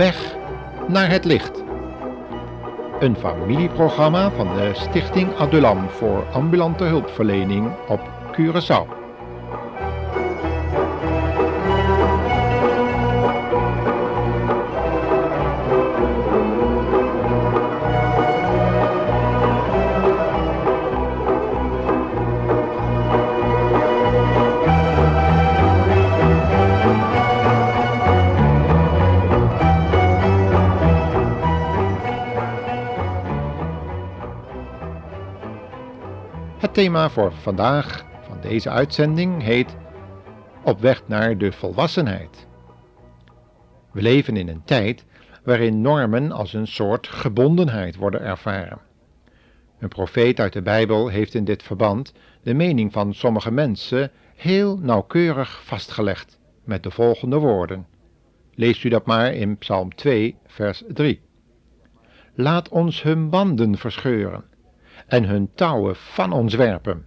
weg naar het licht. Een familieprogramma van de Stichting Adulam voor ambulante hulpverlening op Curaçao. Het thema voor vandaag van deze uitzending heet Op weg naar de volwassenheid. We leven in een tijd waarin normen als een soort gebondenheid worden ervaren. Een profeet uit de Bijbel heeft in dit verband de mening van sommige mensen heel nauwkeurig vastgelegd met de volgende woorden. Leest u dat maar in Psalm 2, vers 3. Laat ons hun banden verscheuren en hun touwen van ons werpen.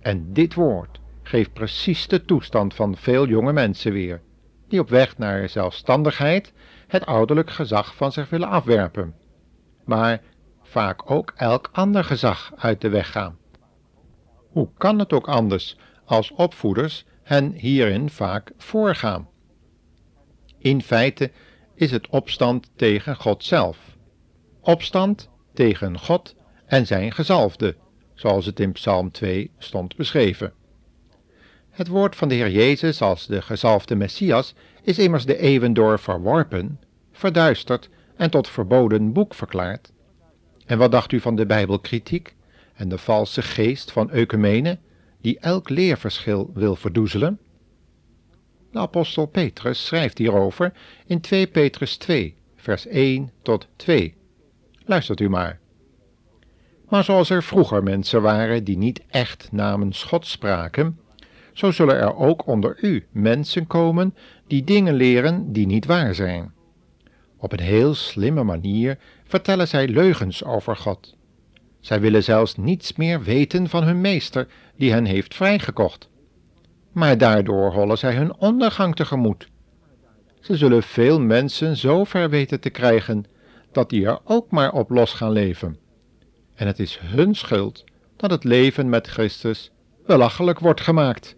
En dit woord geeft precies de toestand van veel jonge mensen weer, die op weg naar zelfstandigheid het ouderlijk gezag van zich willen afwerpen, maar vaak ook elk ander gezag uit de weg gaan. Hoe kan het ook anders als opvoeders hen hierin vaak voorgaan? In feite is het opstand tegen God zelf. Opstand tegen God en zijn gezalfde, zoals het in Psalm 2 stond beschreven. Het woord van de Heer Jezus als de gezalfde Messias is immers de eeuwen door verworpen, verduisterd en tot verboden boek verklaard. En wat dacht u van de Bijbelkritiek en de valse geest van Eukemene, die elk leerverschil wil verdoezelen? De apostel Petrus schrijft hierover in 2 Petrus 2, vers 1 tot 2. Luistert u maar. Maar zoals er vroeger mensen waren die niet echt namens God spraken, zo zullen er ook onder u mensen komen die dingen leren die niet waar zijn. Op een heel slimme manier vertellen zij leugens over God. Zij willen zelfs niets meer weten van hun meester die hen heeft vrijgekocht. Maar daardoor hollen zij hun ondergang tegemoet. Ze zullen veel mensen zo ver weten te krijgen dat die er ook maar op los gaan leven en het is hun schuld dat het leven met Christus belachelijk wordt gemaakt.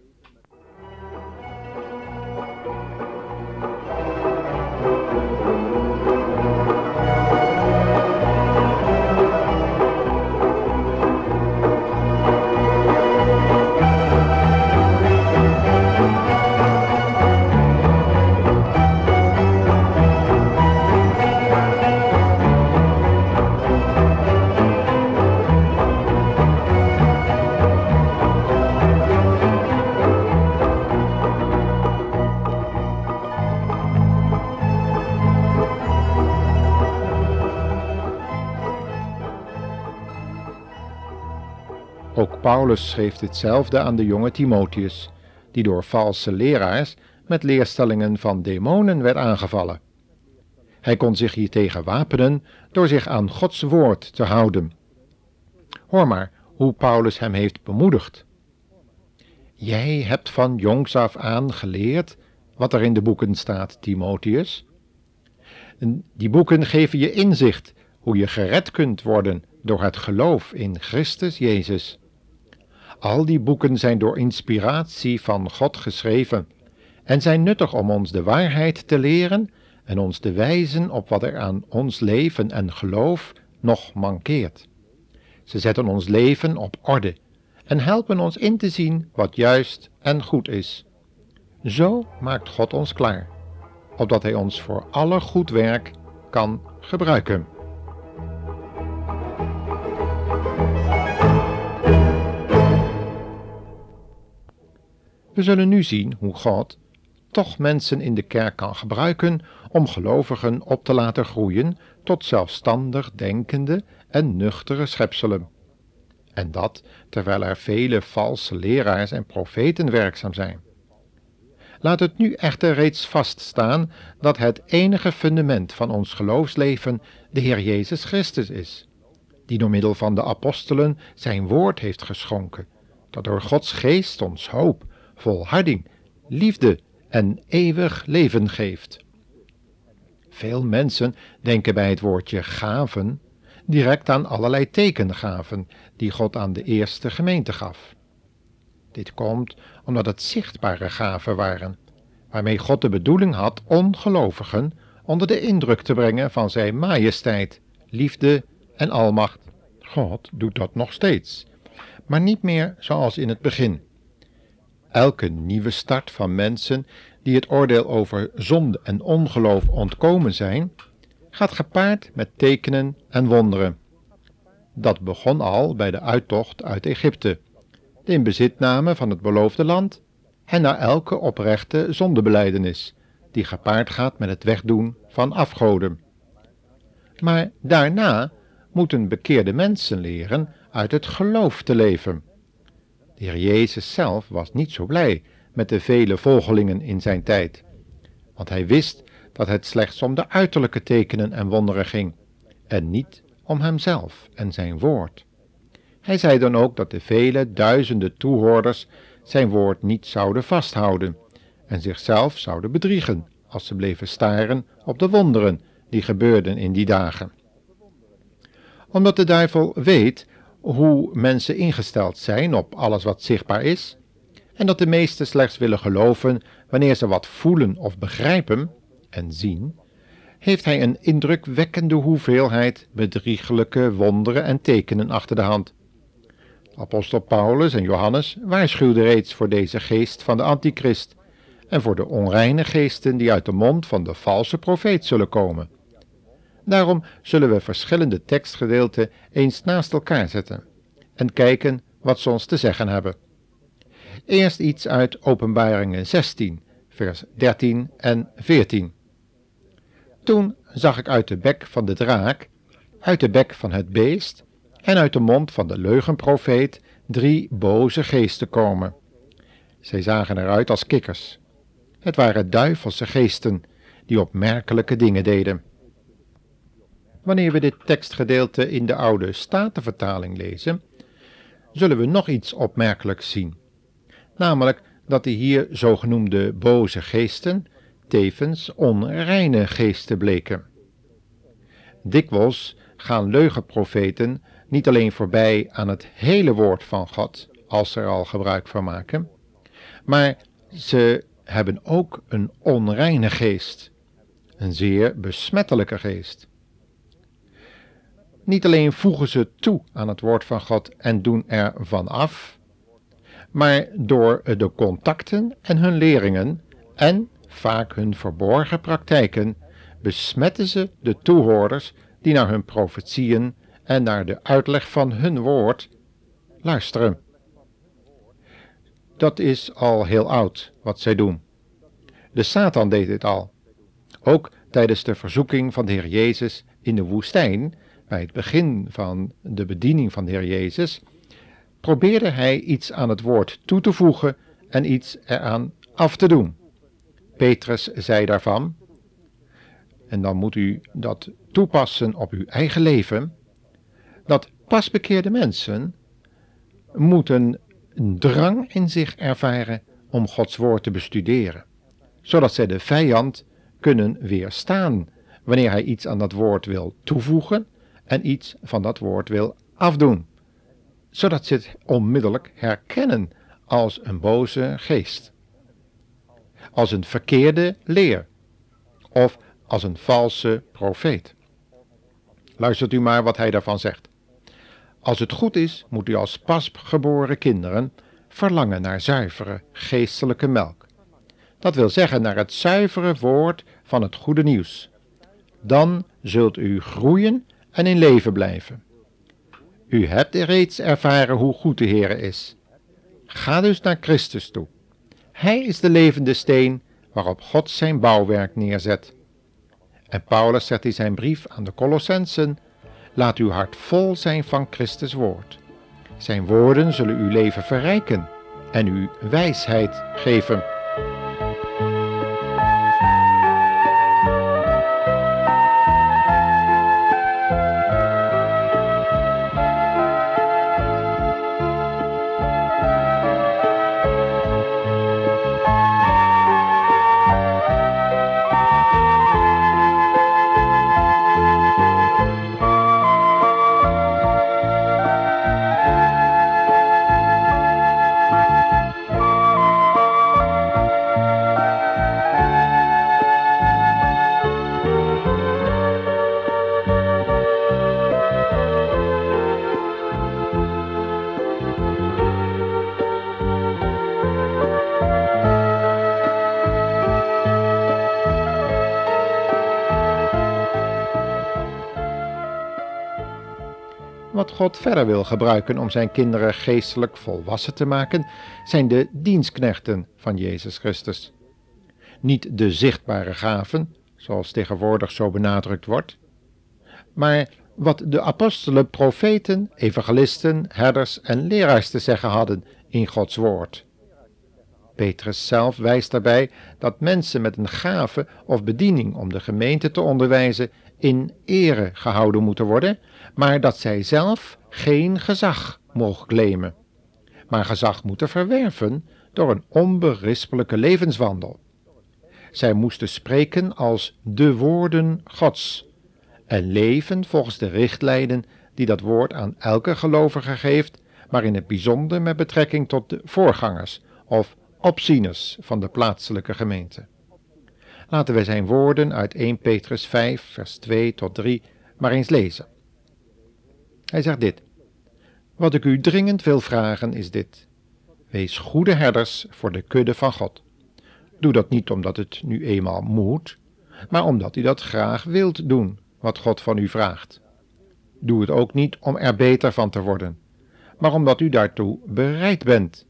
Paulus schreef hetzelfde aan de jonge Timotheus, die door valse leraars met leerstellingen van demonen werd aangevallen. Hij kon zich hiertegen wapenen door zich aan Gods woord te houden. Hoor maar hoe Paulus hem heeft bemoedigd. Jij hebt van jongs af aan geleerd wat er in de boeken staat, Timotheus. Die boeken geven je inzicht hoe je gered kunt worden door het geloof in Christus Jezus. Al die boeken zijn door inspiratie van God geschreven en zijn nuttig om ons de waarheid te leren en ons te wijzen op wat er aan ons leven en geloof nog mankeert. Ze zetten ons leven op orde en helpen ons in te zien wat juist en goed is. Zo maakt God ons klaar, opdat Hij ons voor alle goed werk kan gebruiken. We zullen nu zien hoe God toch mensen in de kerk kan gebruiken om gelovigen op te laten groeien tot zelfstandig denkende en nuchtere schepselen. En dat terwijl er vele valse leraars en profeten werkzaam zijn. Laat het nu echter reeds vaststaan dat het enige fundament van ons geloofsleven de Heer Jezus Christus is, die door middel van de apostelen zijn woord heeft geschonken, dat door Gods geest ons hoop, volharding, liefde en eeuwig leven geeft. Veel mensen denken bij het woordje gaven direct aan allerlei tekengaven die God aan de eerste gemeente gaf. Dit komt omdat het zichtbare gaven waren, waarmee God de bedoeling had ongelovigen onder de indruk te brengen van zijn majesteit, liefde en almacht. God doet dat nog steeds, maar niet meer zoals in het begin. Elke nieuwe start van mensen die het oordeel over zonde en ongeloof ontkomen zijn, gaat gepaard met tekenen en wonderen. Dat begon al bij de uittocht uit Egypte, de inbezitname van het beloofde land en na elke oprechte zondebeleidenis, die gepaard gaat met het wegdoen van afgoden. Maar daarna moeten bekeerde mensen leren uit het geloof te leven. De Heer Jezus zelf was niet zo blij met de vele volgelingen in zijn tijd, want hij wist dat het slechts om de uiterlijke tekenen en wonderen ging, en niet om hemzelf en zijn woord. Hij zei dan ook dat de vele duizenden toehoorders zijn woord niet zouden vasthouden en zichzelf zouden bedriegen als ze bleven staren op de wonderen die gebeurden in die dagen. Omdat de duivel weet hoe mensen ingesteld zijn op alles wat zichtbaar is, en dat de meesten slechts willen geloven wanneer ze wat voelen of begrijpen en zien, heeft hij een indrukwekkende hoeveelheid bedriegelijke wonderen en tekenen achter de hand. Apostel Paulus en Johannes waarschuwden reeds voor deze geest van de antichrist en voor de onreine geesten die uit de mond van de valse profeet zullen komen. Daarom zullen we verschillende tekstgedeelten eens naast elkaar zetten en kijken wat ze ons te zeggen hebben. Eerst iets uit Openbaringen 16, vers 13 en 14. Toen zag ik uit de bek van de draak, uit de bek van het beest en uit de mond van de leugenprofeet drie boze geesten komen. Zij zagen eruit als kikkers. Het waren duivelse geesten die opmerkelijke dingen deden. Wanneer we dit tekstgedeelte in de oude Statenvertaling lezen, zullen we nog iets opmerkelijks zien. Namelijk dat de hier zogenoemde boze geesten tevens onreine geesten bleken. Dikwijls gaan leugenprofeten niet alleen voorbij aan het hele woord van God, als ze er al gebruik van maken, maar ze hebben ook een onreine geest, een zeer besmettelijke geest. Niet alleen voegen ze toe aan het woord van God en doen er van af, maar door de contacten en hun leringen en vaak hun verborgen praktijken besmetten ze de toehoorders die naar hun profetieën en naar de uitleg van hun woord luisteren. Dat is al heel oud wat zij doen. De Satan deed dit al. Ook tijdens de verzoeking van de Heer Jezus in de woestijn, bij het begin van de bediening van de Heer Jezus, probeerde hij iets aan het woord toe te voegen en iets eraan af te doen. Petrus zei daarvan, en dan moet u dat toepassen op uw eigen leven, dat pasbekeerde mensen moeten een drang in zich ervaren om Gods woord te bestuderen, zodat zij de vijand kunnen weerstaan wanneer hij iets aan dat woord wil toevoegen en iets van dat woord wil afdoen, zodat ze het onmiddellijk herkennen als een boze geest als een verkeerde leer of als een valse profeet. Luistert u maar wat hij daarvan zegt. Als het goed is, moet u als pasgeboren kinderen verlangen naar zuivere geestelijke melk. Dat wil zeggen naar het zuivere woord van het goede nieuws. Dan zult u groeien en in leven blijven. U hebt reeds ervaren hoe goed de Heer is. Ga dus naar Christus toe. Hij is de levende steen waarop God zijn bouwwerk neerzet. En Paulus zegt in zijn brief aan de Colossensen: Laat uw hart vol zijn van Christus woord. Zijn woorden zullen uw leven verrijken en u wijsheid geven. God verder wil gebruiken om zijn kinderen geestelijk volwassen te maken, zijn de dienstknechten van Jezus Christus. Niet de zichtbare gaven, zoals tegenwoordig zo benadrukt wordt, maar wat de apostelen, profeten, evangelisten, herders en leraars te zeggen hadden in Gods woord. Petrus zelf wijst daarbij dat mensen met een gave of bediening om de gemeente te onderwijzen in ere gehouden moeten worden, maar dat zij zelf geen gezag mogen claimen, maar gezag moeten verwerven door een onberispelijke levenswandel. Zij moesten spreken als de woorden Gods en leven volgens de richtlijnen die dat woord aan elke gelovige geeft, maar in het bijzonder met betrekking tot de voorgangers of opzieners van de plaatselijke gemeente. Laten wij zijn woorden uit 1 Petrus 5, vers 2 tot 3 maar eens lezen. Hij zegt dit: Wat ik u dringend wil vragen is dit: Wees goede herders voor de kudde van God. Doe dat niet omdat het nu eenmaal moet, maar omdat u dat graag wilt doen, wat God van u vraagt. Doe het ook niet om er beter van te worden, maar omdat u daartoe bereid bent.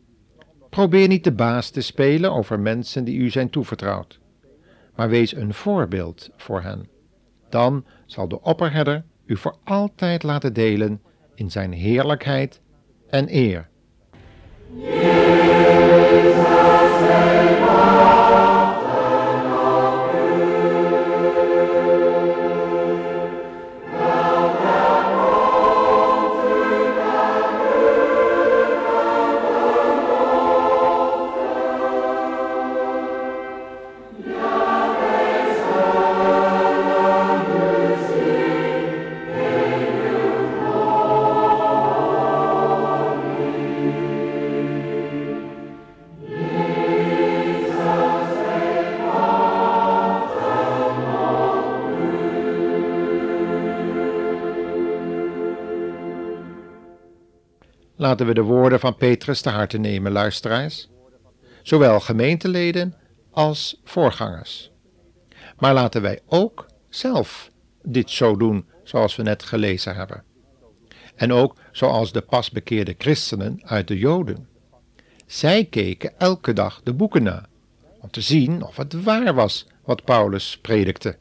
Probeer niet de baas te spelen over mensen die u zijn toevertrouwd, maar wees een voorbeeld voor hen. Dan zal de opperherder u voor altijd laten delen in zijn heerlijkheid en eer. Laten we de woorden van Petrus te harte nemen, luisteraars. Zowel gemeenteleden als voorgangers. Maar laten wij ook zelf dit zo doen zoals we net gelezen hebben. En ook zoals de pasbekeerde christenen uit de Joden. Zij keken elke dag de boeken na, om te zien of het waar was wat Paulus predikte.